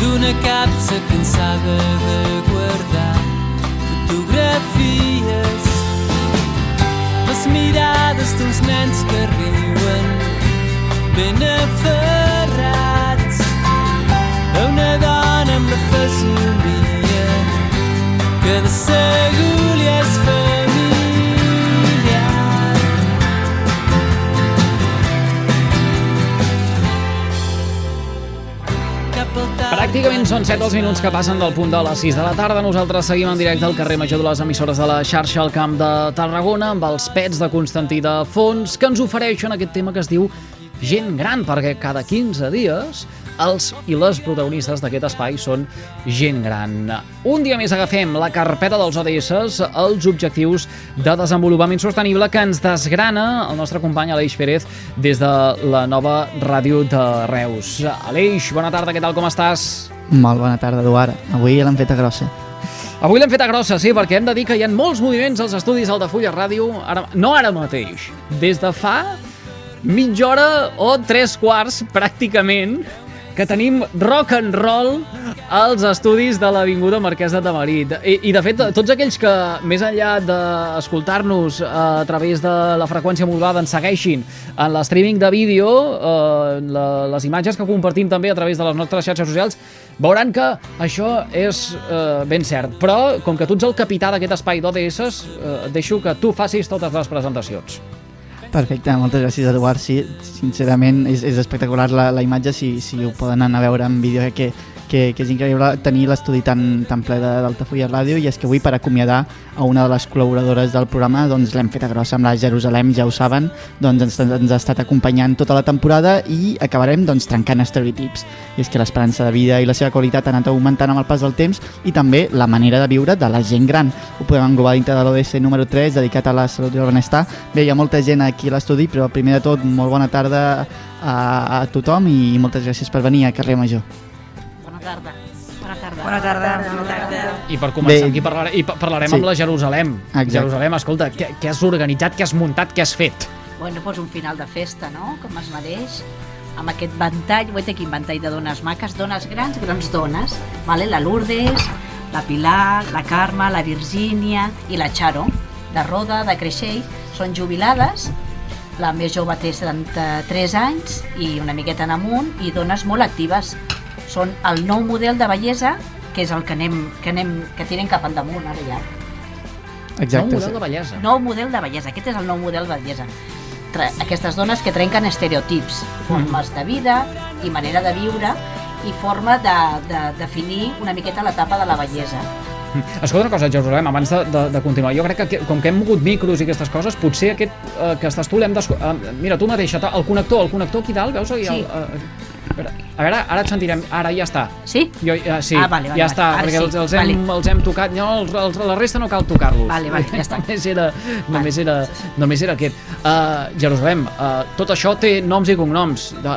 d'una capsa cansada de guardar fotografies. Les mirades d'uns nens que riuen ben aferrats són 7 els minuts que passen del punt de les 6 de la tarda. Nosaltres seguim en directe al carrer Major de les emissores de la xarxa al Camp de Tarragona amb els pets de Constantí de Fons que ens ofereixen aquest tema que es diu gent gran, perquè cada 15 dies els i les protagonistes d'aquest espai són gent gran. Un dia més agafem la carpeta dels ODS, els objectius de desenvolupament sostenible que ens desgrana el nostre company Aleix Pérez des de la nova ràdio de Reus. Aleix, bona tarda, què tal, com estàs? Molt bona tarda, Eduard. Avui l'hem feta grossa. Avui l'hem fet a grossa, sí, perquè hem de dir que hi ha molts moviments als estudis Altafulla Ràdio, ara, no ara mateix, des de fa mitja hora o tres quarts, pràcticament, que tenim rock and roll als estudis de l'Avinguda Marquès de Tamarit. I, I, de fet, tots aquells que, més enllà d'escoltar-nos a través de la freqüència modulada, ens segueixin en l'streaming de vídeo, eh, la, les imatges que compartim també a través de les nostres xarxes socials, veuran que això és eh, ben cert. Però, com que tu ets el capità d'aquest espai d'ODS, eh, deixo que tu facis totes les presentacions. Perfecte, moltes gràcies, Eduard. Sí, sincerament, és, és espectacular la, la imatge, si, si ho poden anar a veure en vídeo, que, que, que és increïble tenir l'estudi tan, tan ple d'Altafulla Ràdio i és que avui per acomiadar a una de les col·laboradores del programa doncs l'hem fet a grossa amb la Jerusalem, ja ho saben, doncs ens, ens ha estat acompanyant tota la temporada i acabarem doncs trencant estereotips. I és que l'esperança de vida i la seva qualitat ha anat augmentant amb el pas del temps i també la manera de viure de la gent gran. Ho podem englobar dintre de l'ODS número 3 dedicat a la salut i el benestar. Bé, hi ha molta gent aquí a l'estudi, però primer de tot, molt bona tarda a, a tothom i moltes gràcies per venir a Carrer Major. Tarda. Bona tarda. Bona tarda. Bona tarda. I per començar, Bé. aquí parlarem, i pa- parlarem Sí. amb la Jerusalem. Exacte. Jerusalem, escolta, què, què has organitzat, què has muntat, què has fet? Bueno, doncs un final de festa, no?, com es mereix amb aquest ventall, guaita quin ventall de dones maques, dones grans, grans dones, vale? la Lourdes, la Pilar, la Carme, la Virgínia i la Charo, de Roda, de Creixell, són jubilades, la més jove té 73 anys i una miqueta en amunt, i dones molt actives. Són el nou model de bellesa, que és el que anem, que anem, que tirem cap endavant ara ja. Exacte. nou model de bellesa. Nou model de bellesa, aquest és el nou model de bellesa. Tre aquestes dones que trenquen estereotips, formes de vida i manera de viure i forma de, de definir una miqueta l'etapa de la bellesa. Escolta una cosa, Jerusalem, abans de, de, de continuar, jo crec que com que hem mogut micros i aquestes coses, potser aquest eh, que estàs tu l'hem d'escoltar... Eh, mira, tu mateixa, el connector, el connector aquí dalt, veus? Sí. el, eh, veure, a veure, ara et sentirem, ara ja està. Sí? Jo, ja, sí, Ah, vale, vale, ja vale. està, Ara perquè sí, els, els, hem, vale. els hem tocat, no, els, els, la resta no cal tocar-los. Vale, vale, ja està. només era, només era, només era aquest. Uh, Jerusalem, uh, tot això té noms i cognoms. De,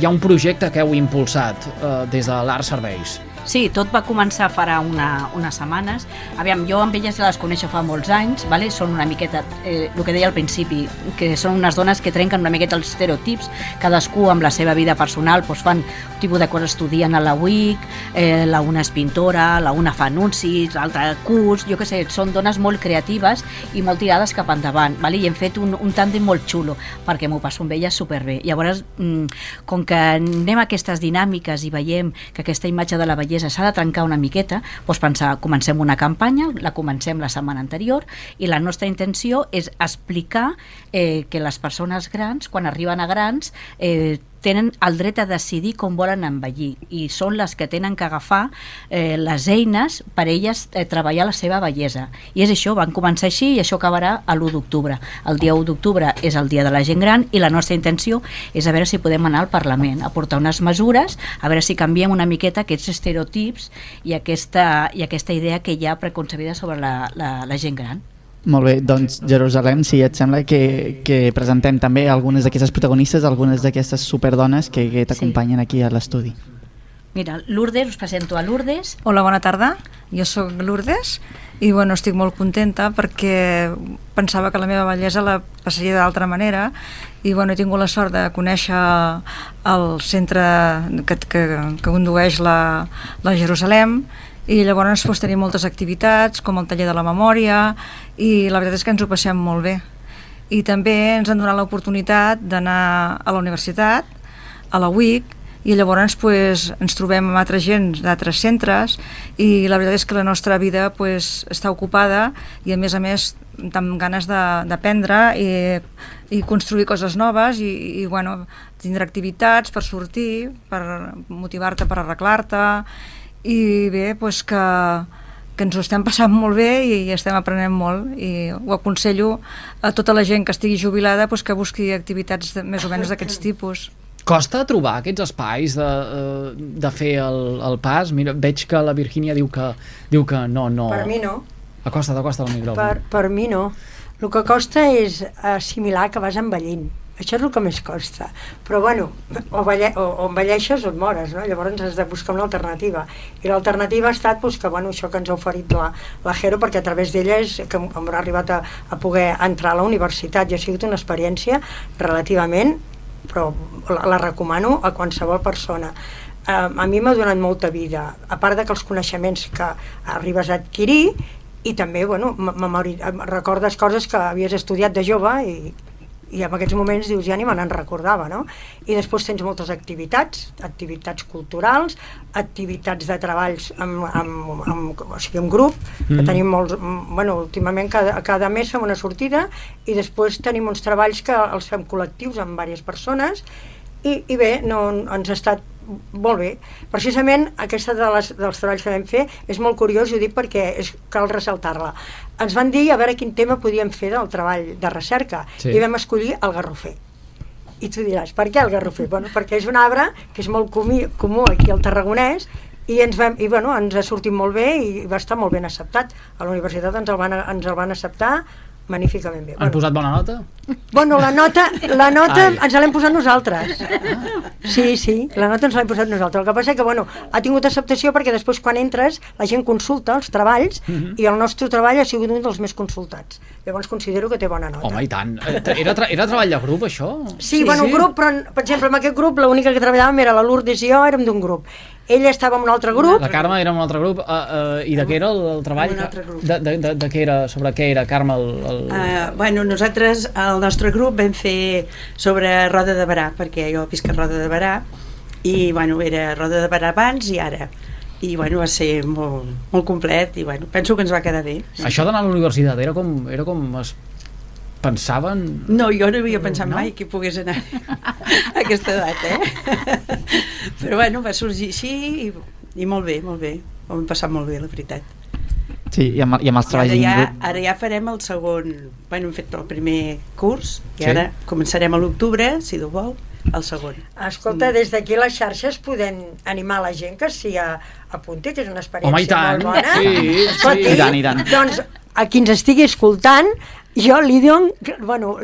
hi ha un projecte que heu impulsat uh, des de l'Art Serveis. Sí, tot va començar farà una, unes setmanes. Aviam, jo amb elles les coneixo fa molts anys, vale? són una miqueta, eh, el que deia al principi, que són unes dones que trenquen una miqueta els estereotips, cadascú amb la seva vida personal doncs fan un tipus de coses, estudien a la UIC, eh, la una és pintora, la una fa anuncis, l'altra curs, jo què sé, són dones molt creatives i molt tirades cap endavant, vale? i hem fet un, un tàndem molt xulo, perquè m'ho passo amb elles superbé. Llavors, mm, com que anem a aquestes dinàmiques i veiem que aquesta imatge de la bellesa s'ha de trencar una miqueta, doncs pensar, comencem una campanya, la comencem la setmana anterior, i la nostra intenció és explicar eh, que les persones grans, quan arriben a grans, eh, tenen el dret a decidir com volen envellir i són les que tenen que agafar eh, les eines per elles eh, treballar la seva bellesa. I és això, van començar així i això acabarà a l'1 d'octubre. El dia 1 d'octubre és el dia de la gent gran i la nostra intenció és a veure si podem anar al Parlament a portar unes mesures, a veure si canviem una miqueta aquests estereotips i aquesta, i aquesta idea que hi ha preconcebida sobre la, la, la gent gran. Molt bé, doncs Jerusalem, si et sembla que, que presentem també algunes d'aquestes protagonistes, algunes d'aquestes superdones que, que t'acompanyen aquí a l'estudi. Mira, Lourdes, us presento a Lourdes. Hola, bona tarda. Jo sóc Lourdes i bueno, estic molt contenta perquè pensava que la meva bellesa la passaria d'altra manera i bueno, he tingut la sort de conèixer el centre que, que, que condueix la, la Jerusalem i llavors doncs, tenim moltes activitats com el taller de la memòria i la veritat és que ens ho passem molt bé. I també ens han donat l'oportunitat d'anar a la universitat a la UIC i llavors pues, ens trobem amb altra gent d'altres centres i la veritat és que la nostra vida pues, està ocupada i a més a més amb ganes d'aprendre i, i construir coses noves i, i bueno, tindre activitats per sortir, per motivar-te per arreglar-te i bé, doncs que, que ens ho estem passant molt bé i, estem aprenent molt i ho aconsello a tota la gent que estigui jubilada doncs que busqui activitats de, més o menys d'aquests tipus. Costa trobar aquests espais de, eh, de fer el, el pas? Mira, veig que la Virgínia diu que, diu que no, no... Per mi no. Acosta't, acosta't al micròfon. Per, per mi no. El que costa és assimilar que vas envellint. Això és el que més costa. Però, bueno, o, velle, o, o envelleixes o et mores, no? Llavors has de buscar una alternativa. I l'alternativa ha estat doncs, que, bueno, això que ens ha oferit la, la Jero, perquè a través d'ella és que hem arribat a, a poder entrar a la universitat i ha sigut una experiència relativament però la, la recomano a qualsevol persona. Eh, a mi m'ha donat molta vida, a part de que els coneixements que arribes a adquirir i també, bueno, recordes coses que havies estudiat de jove i, i en aquests moments dius ja ni me n'en recordava no? i després tens moltes activitats activitats culturals activitats de treballs amb, amb, amb, o sigui, amb grup mm. que tenim molts, bueno, últimament cada, cada mes fem una sortida i després tenim uns treballs que els fem col·lectius amb diverses persones i, i bé, no, ens ha estat molt bé. Precisament aquesta de les, dels treballs que vam fer és molt curiós i ho dic perquè és, cal ressaltar-la. Ens van dir a veure quin tema podíem fer del treball de recerca sí. i vam escollir el garrofer. I tu diràs, per què el garrofer? Bueno, perquè és un arbre que és molt comú, comú aquí al Tarragonès i, ens vam, i bueno, ens ha sortit molt bé i va estar molt ben acceptat. A la universitat ens el van, ens el van acceptar magníficament bé. Han bueno, posat bona nota? Bueno, la nota, la nota ens l'hem posat nosaltres. Sí, sí, la nota ens l'hem posat nosaltres. El que passa és que, bueno, ha tingut acceptació perquè després quan entres la gent consulta els treballs uh mhm. -huh. i el nostre treball ha sigut un dels més consultats. Llavors considero que té bona nota. Home, i tant. Eh, era, tra era treball de grup, això? Sí, sí bueno, sí. grup, però, per exemple, en aquest grup l'única que treballàvem era la Lourdes i jo, érem d'un grup ell estava en un altre grup. La Carme era en un altre grup. Uh, uh, I de què era el, el treball? En un altre grup. De, de, de, de què era? Sobre què era, Carme? El, el... Uh, bueno, nosaltres, el nostre grup, vam fer sobre Roda de Barà, perquè jo visc a Roda de Barà, i bueno, era Roda de Barà abans i ara i bueno, va ser molt, molt complet i bueno, penso que ens va quedar bé. Això d'anar a la universitat era com, era com es pensaven... No, jo no havia pensat no? mai que pogués anar a aquesta edat, eh? Però bueno, va sorgir així i, i molt bé, molt bé. Ho hem passat molt bé, la veritat. Sí, i amb, i amb els treballs... Ara ja, ara ja farem el segon... Bueno, hem fet el primer curs i sí. ara començarem a l'octubre, si Déu vol, el segon. Escolta, mm. des d'aquí les xarxes podem animar la gent que s'hi apunti, que és una experiència Home, i molt bona. Sí, Escolti, sí. I tant, i tant. Doncs a qui ens estigui escoltant, jo li dono, bueno,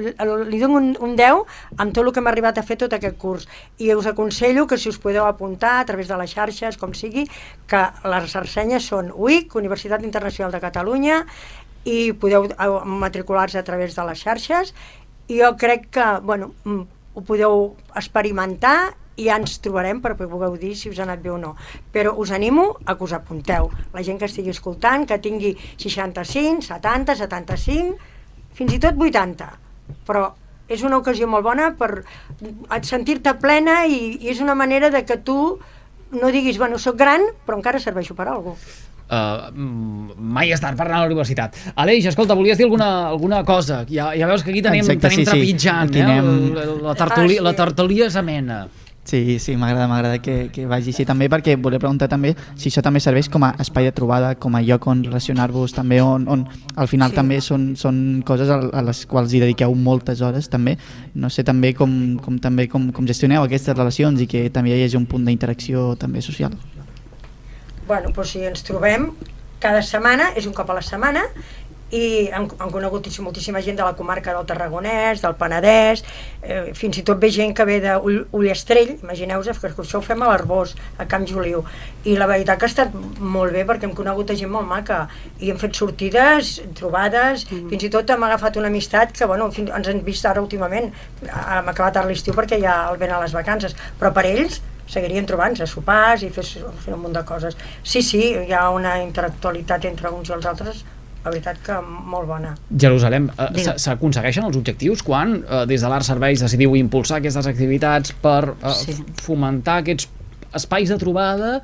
li dono un, un 10 amb tot el que m'ha arribat a fer tot aquest curs i us aconsello que si us podeu apuntar a través de les xarxes, com sigui, que les ressenyes són UIC, Universitat Internacional de Catalunya, i podeu matricular-se a través de les xarxes i jo crec que, bueno, mm, ho podeu experimentar i ja ens trobarem per pugueu dir si us ha anat bé o no. Però us animo a que us apunteu. La gent que estigui escoltant, que tingui 65, 70, 75, fins i tot 80. Però és una ocasió molt bona per sentir-te plena i, i és una manera de que tu no diguis, bueno, sóc gran, però encara serveixo per alguna cosa. Uh, mai és tard per anar a la universitat. Aleix, escolta, volies dir alguna, alguna cosa? Ja, ja veus que aquí tenim, Exacte, tenim sí, trepitjant, sí. eh? Anem... La, la, tertúlia, ah, sí. la tertúlia és amena. Sí, sí, m'agrada, m'agrada que, que vagi així també perquè volia preguntar també si això també serveix com a espai de trobada, com a lloc on relacionar-vos també, on, on al final Sí. també són, són coses a, a les quals hi dediqueu moltes hores també. No sé també com, com, també com, com gestioneu aquestes relacions i que també hi hagi un punt d'interacció també social. Bueno, doncs si ens trobem cada setmana, és un cop a la setmana, i han, han conegut moltíssima gent de la comarca del Tarragonès, del Penedès, eh, fins i tot ve gent que ve de Ull, imagineu-vos que això ho fem a l'Arbós, a Camp Joliu, i la veritat que ha estat molt bé perquè hem conegut a gent molt maca, i hem fet sortides, trobades, mm. fins i tot hem agafat una amistat que, bueno, fins, ens hem vist ara últimament, hem acabat ara l'estiu perquè ja el ven a les vacances, però per ells seguirien trobant-se a sopars i fer, fer un munt de coses. Sí, sí, hi ha una interactualitat entre uns i els altres, la veritat que molt bona. Jerusalem, eh, s'aconsegueixen els objectius quan eh, des de l'Art Serveis decidiu impulsar aquestes activitats per eh, Sí. fomentar aquests espais de trobada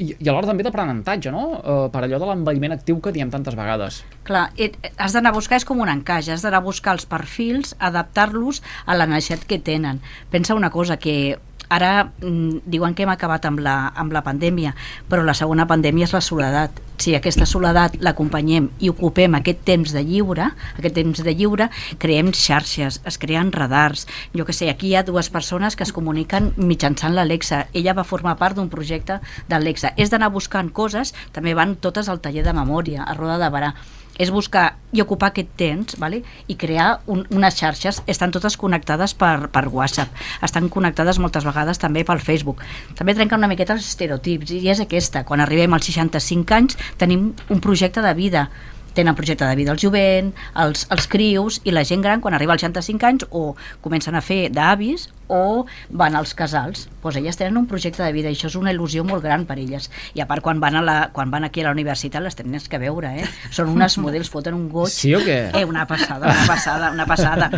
i, i alhora també d'aprenentatge, no? Eh, per allò de l'envelliment actiu que diem tantes vegades. Clar, et, has d'anar a buscar, és com un encaix, has d'anar a buscar els perfils, adaptar-los a la necessitat que tenen. Pensa una cosa, que ara mm, diuen que hem acabat amb la, amb la pandèmia, però la segona pandèmia és la soledat. Si aquesta soledat l'acompanyem i ocupem aquest temps de lliure, aquest temps de lliure, creem xarxes, es creen radars. Jo que sé, aquí hi ha dues persones que es comuniquen mitjançant l'Alexa. Ella va formar part d'un projecte d'Alexa. És d'anar buscant coses, també van totes al taller de memòria, a Roda de Barà és buscar i ocupar aquest temps vale? i crear un, unes xarxes. Estan totes connectades per, per WhatsApp. Estan connectades moltes vegades també pel Facebook. També trenquen una miqueta els estereotips i és aquesta, quan arribem als 65 anys tenim un projecte de vida tenen projecte de vida el jovent, els, els crius i la gent gran quan arriba als 65 anys o comencen a fer d'avis o van als casals. Pues elles tenen un projecte de vida i això és una il·lusió molt gran per elles. I a part quan van, a la, quan van aquí a la universitat les tenen que veure, eh? Són unes models, foten un goig. Sí o què? Eh, una passada, una passada, una passada,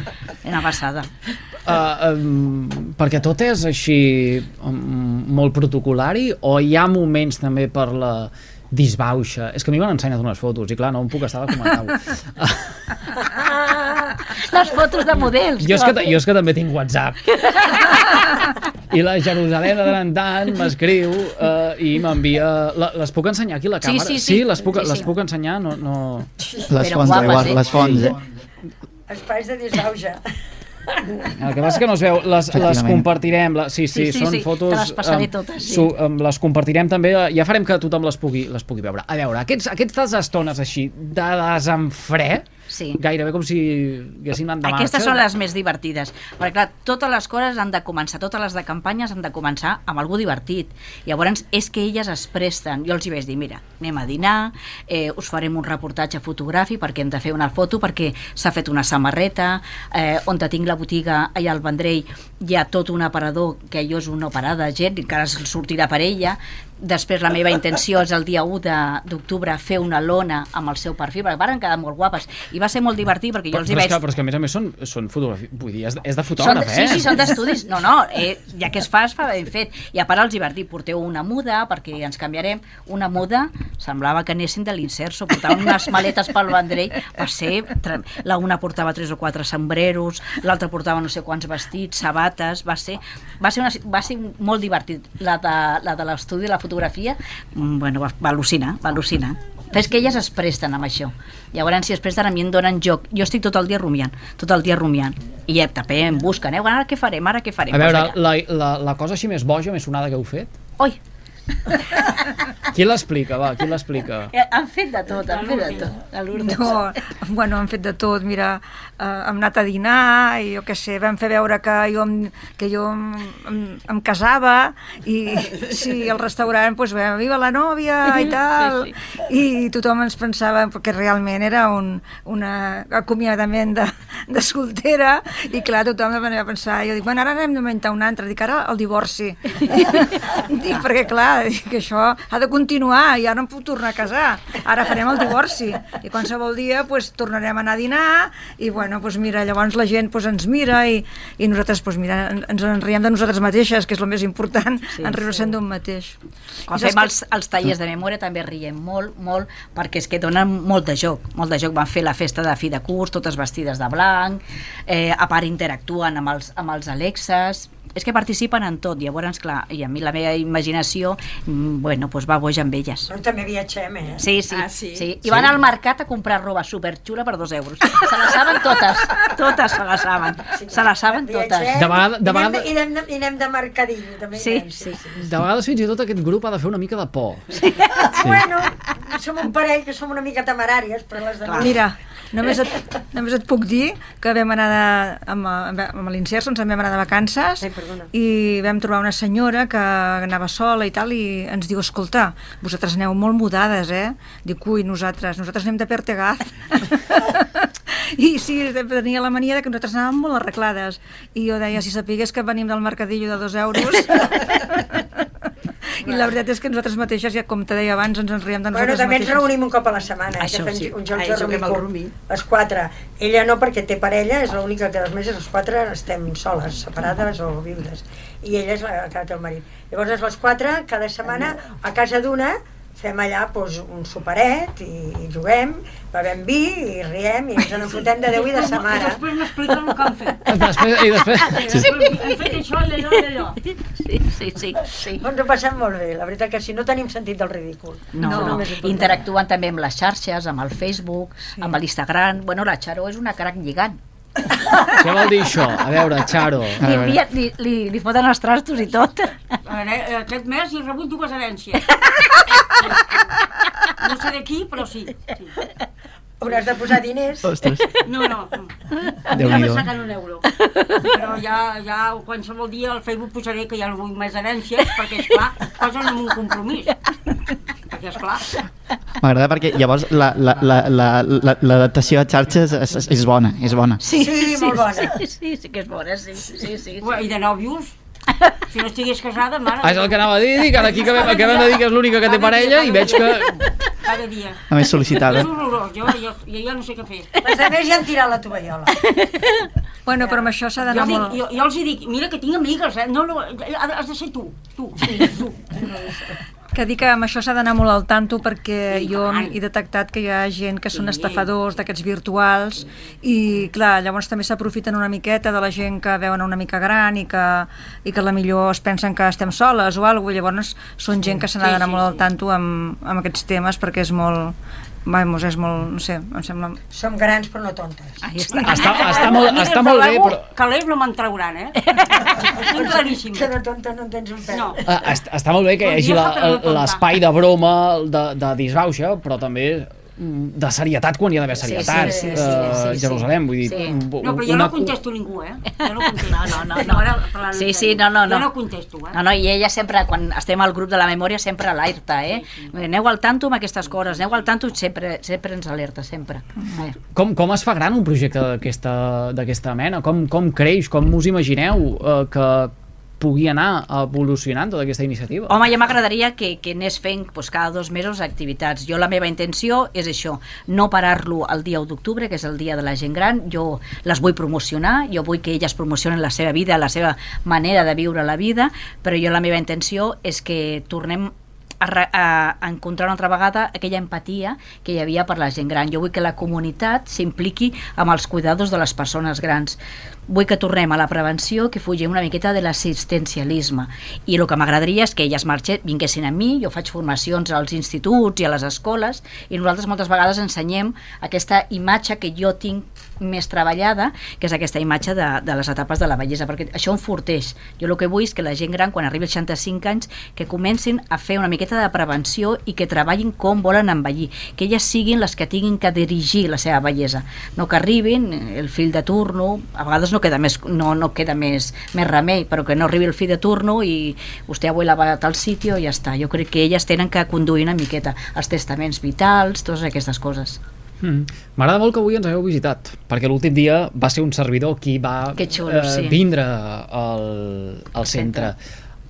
una passada. Uh, um, perquè tot és així um, molt protocolari o hi ha moments també per la disbauxa? És que a mi m'han ensenyat unes fotos i clar, no em puc estar de comentar-ho. Les fotos de models. Jo és, que, jo és que també tinc WhatsApp. I la Jerusalem de tant en tant m'escriu uh, i m'envia... Les puc ensenyar aquí la Sí, càmera? sí, sí. les, puc, Sí, sí. les puc ensenyar? No, no... Les Però fonts, guapes, eh? les fonts. Eh? Espais de disbauxa. El que passa és que no es veu, les, les compartirem, la, sí, sí, Sí, sí, són sí, fotos... te les passaré em, totes, sí. Su, em, les compartirem també, ja farem que tothom les pugui, les pugui veure. A veure, aquests, aquestes estones així de desenfre, Sí. gairebé com si haguessin anat de marxa. Aquestes són les més divertides. Perquè, clar, totes les coses han de començar, totes les de campanyes han de començar amb algú divertit. Llavors, és que elles es presten. Jo els hi vaig dir, mira, anem a dinar, eh, us farem un reportatge fotogràfic perquè hem de fer una foto, perquè s'ha fet una samarreta, eh, on te tinc la botiga allà al Vendrell hi ha tot un aparador que jo és una parada de gent, encara sortirà per ella, Després la meva intenció és el dia 1 de- d'octubre fer una lona amb el seu perfil, perquè van quedar molt guapes. I va ser molt divertit perquè jo Però, els hi però, és que, però és que a més a més són, són fotografies, vull dir, és, és de Són, fotògraf, sí, eh? sí, són d'estudis. No, no, eh, ja que es fa, es fa ben fet. I a part els hi vaig dir, porteu una muda, perquè ens canviarem. Una muda, semblava que anessin de l'inserso, portaven unes maletes pel Vendrell, va ser... La una portava tres o quatre sombreros, l'altra portava no sé quants vestits, sabates, va ser, va ser, una, va ser molt divertit. La de, la de l'estudi, la fotografia, mm, bueno, va, va al·lucinar, va al·lucinar. Però és que elles es presten amb això. Llavors, si es presten, a mi em donen joc. Jo estic tot el dia rumiant, tot el dia rumiant. I ja, també em busquen, eh? Ara què farem, ara què farem? A veure, la, la, la cosa així més boja, més sonada que heu fet? Oi, Qui l'explica, va, qui l'explica? eh, han fet de tot, han fet de tot. La Lourdes. No, bueno, hem fet de tot, mira, eh, hem anat a dinar i jo què sé, vam fer veure que jo em, que jo em, em, em casava i sí, al restaurant, doncs, vam, viva la nòvia i tal, i tothom ens pensava que realment era un una acomiadament de, de soltera i clar, tothom va pensar, jo dic, bueno, ara n'hem d'inventar un altre, dic, ara el divorci. dic, perquè clar, dic, que això ha de continuar, ja no em puc tornar a casar, ara farem el divorci i qualsevol dia pues, tornarem a anar a dinar i bueno, pues, mira, llavors la gent pues, ens mira i, i nosaltres pues, mira, en- ens en riem de nosaltres mateixes, que és el més important, Sí, sí, en riure-se'n d'un mateix. Quan I fem que- els, els tallers de memòria també riem molt, molt, perquè és que donen molt de joc, molt de joc. Van fer la festa de fi de curs, totes vestides de blanc, eh, a part interactuen amb els, amb els Alexes, és que participen en tot, llavors, clar, i a mi la meva imaginació, mm, bueno, doncs va boja amb elles. Però també viatgem, eh? Sí, sí, Ah, sí. sí? sí. I van al mercat a comprar roba superxula per dos euros. Se la saben totes, totes se la saben. Se la saben totes. Viatgem De vegada- de i anem vegada- I anem de, i anem de mercadillo, també. Sí, anem, sí. De vegades fins i tot aquest grup ha de fer una mica de por. Sí. Bueno, som un parell que som una mica temeràries, però les de Mira, només et, només et puc dir que vam anar de, amb, amb, amb ens en vam anar de vacances Ai, perdona. i vam trobar una senyora que anava sola i tal i ens diu, escolta, vosaltres aneu molt mudades, eh? Dic, ui, nosaltres, nosaltres anem de Pertegaz. I sí, tenia la mania de que nosaltres anàvem molt arreglades. I jo deia, si sapigués que venim del mercadillo de dos euros... I la veritat és que nosaltres mateixes, ja com te deia abans, ens en riem de Bueno, nosaltres també ens mateixes. reunim un cop a la setmana, eh, Això que fem sí. uns jocs Ai, de juguem al rumi. Les quatre. Ella no, perquè té parella, és l'única que dels mesos, les quatre estem soles, separades o viudes. I ella és la que té el marit. Llavors, les quatre, cada setmana, a casa d'una, fem allà doncs, un superet i, i juguem, bevem vi i riem i ens en fotem de Déu i de sa mare. Després m'expliquen el que han fet. Després, I després... Després hem fet això i allò i allò. Sí, sí, sí. sí. Ens ho passem molt bé, la veritat que sí, no tenim sentit del ridícul. No, no. important. interactuen també amb les xarxes, amb el Facebook, sí. amb l'Instagram. Bueno, la Xaro és una crac lligant. Què vol dir això? A veure, Xaro. A Li, veure. envia, li, li, li foten els trastos i tot. A veure, eh, Aquest mes he rebut dues herències. No sé de qui, però sí. sí. Hauràs de posar diners. Ostres, No, no. Déu nhi me saquen un euro. Però ja, ja qualsevol dia al Facebook posaré que ja no vull més herències, perquè, esclar, posen en un compromís. Perquè, esclar, M'agrada perquè llavors l'adaptació la, la, la, la, l'adaptació a xarxes és, és, és bona, és bona. Sí, Sí, molt bona. Sí, sí, sí que és bona, sí, sí, sí. sí. i de nòvios, si no estigués casada, mare... Ah, és el que anava a dir, dic, ara aquí acabem, acabem de dir que és l'única que té parella i veig que... Cada dia. A més sol·licitada. És horrorós, jo, jo, jo ja no sé què fer. Les altres ja han tirat la tovallola. Bueno, però amb això s'ha Jo, d'anar dic, molt... jo, jo els hi dic, mira que tinc amigues, eh? No, no, has de ser tu, tu, tu. Que dic que amb això s'ha d'anar molt al tanto perquè jo he detectat que hi ha gent que són estafadors d'aquests virtuals i clar, llavors també s'aprofiten una miqueta de la gent que veuen una mica gran i que, i que la millor es pensen que estem soles o alguna cosa, llavors són gent que se n'ha d'anar molt al tanto amb, amb aquests temes perquè és molt, vamos, és molt, no sé, em sembla... Som grans però no tontes. Ahí està. Està, està, molt, Mira, està molt bé, però... Calés no me'n trauran, eh? Tinc claríssim. Que de tonta no en tens un pèl. No. Ah, està, està molt bé que hi hagi la- l'espai de broma, de, de disbauxa, però també de serietat quan hi ha d'haver Sí, sí, serietat. sí, sí, Eh, sí, sí. Jerusalem, vull dir... Sí. No, però jo una- no contesto ningú, eh? Jo no contesto. No, no, no, no. Ara, Sí, sí, no, no, no. Jo no contesto, eh? No, no, i ella sempre, quan estem al grup de la memòria, sempre alerta, eh? Aneu al tanto amb aquestes coses, aneu al tanto, sempre, sempre ens alerta, sempre. Eh. Com, com es fa gran un projecte d'aquesta d'aquesta mena? Com, com creix? Com us imagineu eh, que pugui anar evolucionant tota aquesta iniciativa? Home, ja m'agradaria que, que anés fent doncs, cada dos mesos activitats. Jo la meva intenció és això, no parar-lo el dia 1 d'octubre, que és el dia de la gent gran, jo les vull promocionar, jo vull que elles promocionen la seva vida, la seva manera de viure la vida, però jo la meva intenció és que tornem a, a encontrar una altra vegada aquella empatia que hi havia per la gent gran. Jo vull que la comunitat s'impliqui amb els cuidadors de les persones grans. Vull que tornem a la prevenció, que fugim una miqueta de l'assistencialisme. I el que m'agradaria és que elles marxen, vinguessin a mi, jo faig formacions als instituts i a les escoles, i nosaltres moltes vegades ensenyem aquesta imatge que jo tinc més treballada, que és aquesta imatge de, de les etapes de la bellesa, perquè això enforteix. Jo el que vull és que la gent gran, quan arribi als 65 anys, que comencin a fer una miqueta de prevenció i que treballin com volen envellir, que elles siguin les que tinguin que dirigir la seva bellesa, no que arribin eh, el fill de turno, a vegades no queda més, no, no queda més, més remei, però que no arribi el fill de turno i vostè avui la va a tal sitio i ja està. Jo crec que elles tenen que conduir una miqueta els testaments vitals, totes aquestes coses. Mm. M'agrada molt que avui ens hagueu visitat, perquè l'últim dia va ser un servidor qui va xulo, sí. vindre al, al centre.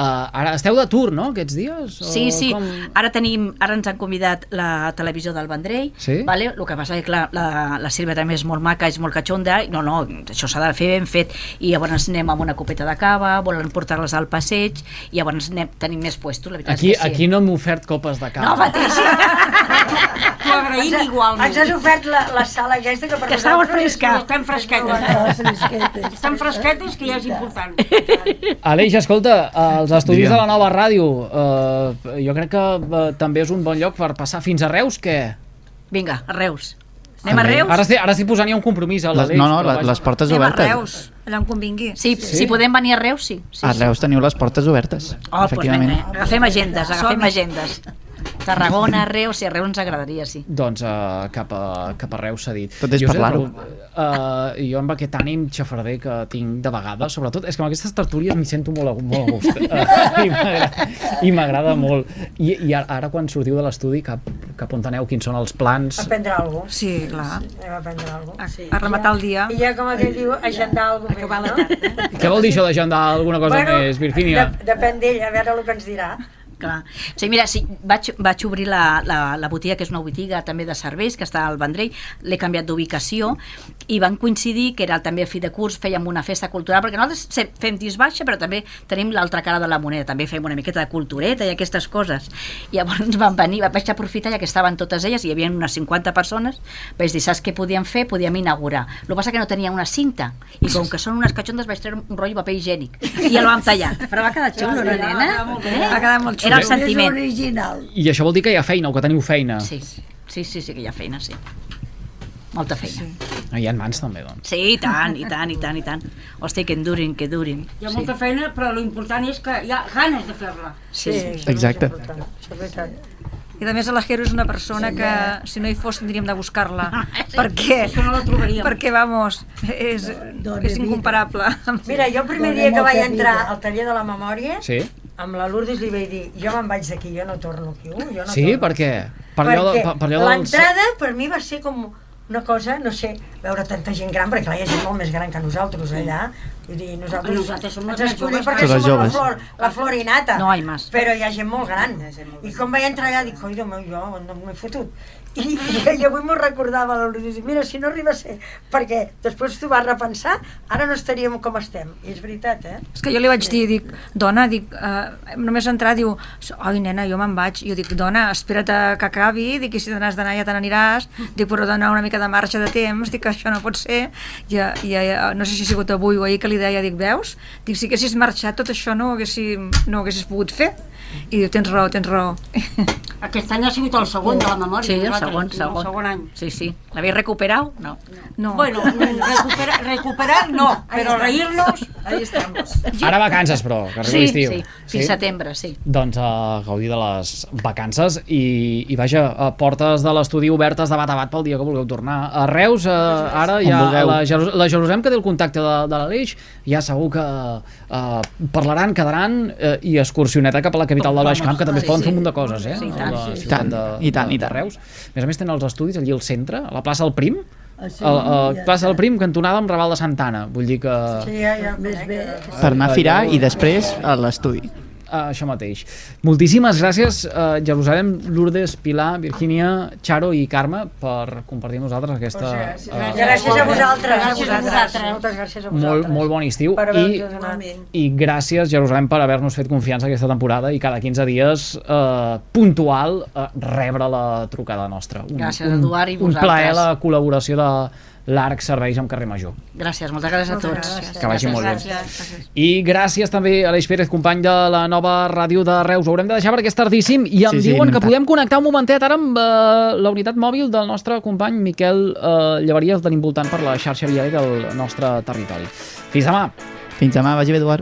Uh, ara esteu d'atur, no, aquests dies? O Sí, sí. Com... Ara tenim, ara ens han convidat la televisió del Vendrell, Sí? vale? el que passa és que clar, la, la Sílvia també és molt maca, és molt catxonda, i no, no, això s'ha de fer ben fet, i llavors anem amb una copeta de cava, volen portar-les al passeig, i llavors anem, tenim més puestos, la veritat Aquí, és que sí. aquí no hem ofert copes de No, cava. T'ho agraïm Ens- igualment. Ens has ofert la, la sala aquesta que per Que és- fresca. Estan fresquetes. Fresquetes. Estan fresquetes, que ja és important. Aleix, escolta, els estudis Digue'm. de la nova ràdio, eh, jo crec que eh, també és un bon lloc per passar fins a Reus, què? Vinga, a Reus. Anem a. Reus? Ara estic, ara estic posant ja un compromís a Les, l'Aleix. no, no, vaja. les portes Anem a obertes. Reus, allà on convingui. Sí, sí, si podem venir a Reus, sí. sí, A sí. Reus teniu les portes obertes, Oh, doncs efectivament. vinga, agafem agendes, agafem agendes. Tarragona, Reus, sí, a Reus ens agradaria, sí. Doncs uh, cap, a, cap a Reus s'ha dit. Tot és parlar-ho. Uh, jo amb aquest ànim xafarder que tinc de vegades, sobretot, és que amb aquestes tertúlies m'hi sento molt a, molt a gust. Uh, I m'agrada- I m'agrada molt. I, I ara, quan sortiu de l'estudi, cap, cap on aneu? Quins són els plans? Aprendre alguna cosa. Sí, clar. Anem a aprendre alguna cosa. A rematar el dia. I ja, com aquell diu, agendar alguna cosa no? Què vol dir això d'agendar alguna cosa més, Virgínia? de- depèn d'ell, a veure el que ens dirà. Clar. Sí, mira, sí, vaig, vaig obrir la, la, la botiga, que és una botiga també de serveis, que està al Vendrell, l'he canviat d'ubicació, i van coincidir que era també a fi de curs, fèiem una festa cultural, perquè nosaltres fem disc baixa, però també tenim l'altra cara de la moneda, també fem una miqueta de cultureta i aquestes coses. I llavors van venir, vaig aprofitar, ja que estaven totes elles, i hi havia unes 50 persones, vaig dir, saps què podíem fer? Podíem inaugurar. El que passa que no tenia una cinta, i com que són unes catxondes vaig treure un rotllo de paper higiènic, i el vam tallar. Però va quedar xulo, no, nena? Eh? Va quedar molt xulo. Era el sentiment. original. I això vol dir que hi ha feina o que teniu feina? Sí, sí, sí, sí que hi ha feina, sí. Molta feina. Ah, Hi ha mans també, doncs. Sí, i tant, i tant, i tant, i tant. Hosti, que endurin, que durin. Hi ha molta feina, però l'important és que hi ha ganes de fer-la. Sí, sí. és Exacte. I a més la Jero és una persona que si no hi fos tindríem de buscar-la. perquè, Això no la trobaríem. perquè, vamos, és, és incomparable. Mira, jo el primer dia que vaig entrar al taller de la memòria, Sí? Amb la Lourdes li vaig dir, jo me'n vaig d'aquí, jo no torno aquí, uh, jo no Sí? torno. Per què? Per de, Perquè per, per allò dels... l'entrada per mi va ser com una cosa, no sé, veure tanta gent gran, perquè clar, hi ha gent molt més gran que nosaltres allà, vull dir, nosaltres, Nosaltres som ens escollim joves. perquè som la flor, la flor innata, No hay más. però hi ha gent molt gran, i com vaig entrar allà dic, oi, meu, jo no m'he fotut, i, i, i avui m'ho recordava la Lourdes, i mira, si no arriba a ser, perquè després t'ho vas repensar, ara no estaríem com estem, i és veritat, eh? És que jo li vaig dir, dic, dona, dic, eh, només entrar, diu, oi nena, jo me'n vaig. Jo dic, dona, espera't a que acabi, dic, i si te n'has d'anar ja te n'aniràs, dic, però donar una mica de marge de temps, dic que això no pot ser. I, i, i no sé si ha sigut avui o ahir que li deia, dic, veus? Dic, si haguessis marxat, tot això no ho haguessis, no ho haguessis pogut fer. I diu, tens raó, tens raó. Aquest any ha sigut el segon de la memòria. Sí, segon, segon. segon any. Sí, sí. L'havia recuperat? No. No. Bueno, recuperar, recuperar no, però reírnos... Ahí estamos. Ara vacances, però, que arriba Sí, l'estiu. sí, fins setembre, sí. Doncs a gaudir de les vacances i, i vaja, a portes de l'estudi obertes de bat a bat pel dia que vulgueu tornar. A Reus, eh, ara ja la, la Jerusalem que té el contacte de, de l'Aleix, ja segur que eh, parlaran, quedaran eh, i excursioneta cap a la capital del Baix Camp, que també es sí, poden sí. fer un munt de coses, eh? Sí, i tant, sí, sí. de, i tant, de, i tant. de Reus. A més a més tenen els estudis allí al centre, a la plaça del Prim, a, a plaça del Prim, cantonada amb Raval de Santana. Vull dir que... Sí, ja, ja, més bé. Per anar a firar i després a l'estudi. Uh, això mateix. Moltíssimes gràcies, uh, Jerusalem, Lourdes, Pilar, Virgínia, Charo i Carme per compartir amb nosaltres aquesta... Gràcies, uh, gràcies a vosaltres. Gràcies a vosaltres. Moltes gràcies a molt, vosaltres. molt bon estiu Per i, donat. i gràcies Jerusalem per haver-nos fet confiança aquesta temporada i cada 15 dies eh, puntual eh, rebre la trucada nostra un, Gràcies, un, Eduard, i un vosaltres. plaer la col·laboració de l'Arc Serveis amb Carrer Major Gràcies, moltes gràcies a tots. que vagi molt bé Gràcies. i gràcies també a Aleix Pérez, company de la nova ràdio de Reus. Ho haurem de deixar perquè és tardíssim i em Sí, sí, diuen anem que podem connectar un momentet ara amb eh, la unitat mòbil del nostre company Miquel eh, Llevaria, el tenim voltant per la xarxa viària del nostre territori. Fins demà! Fins demà, vagi bé, Eduard.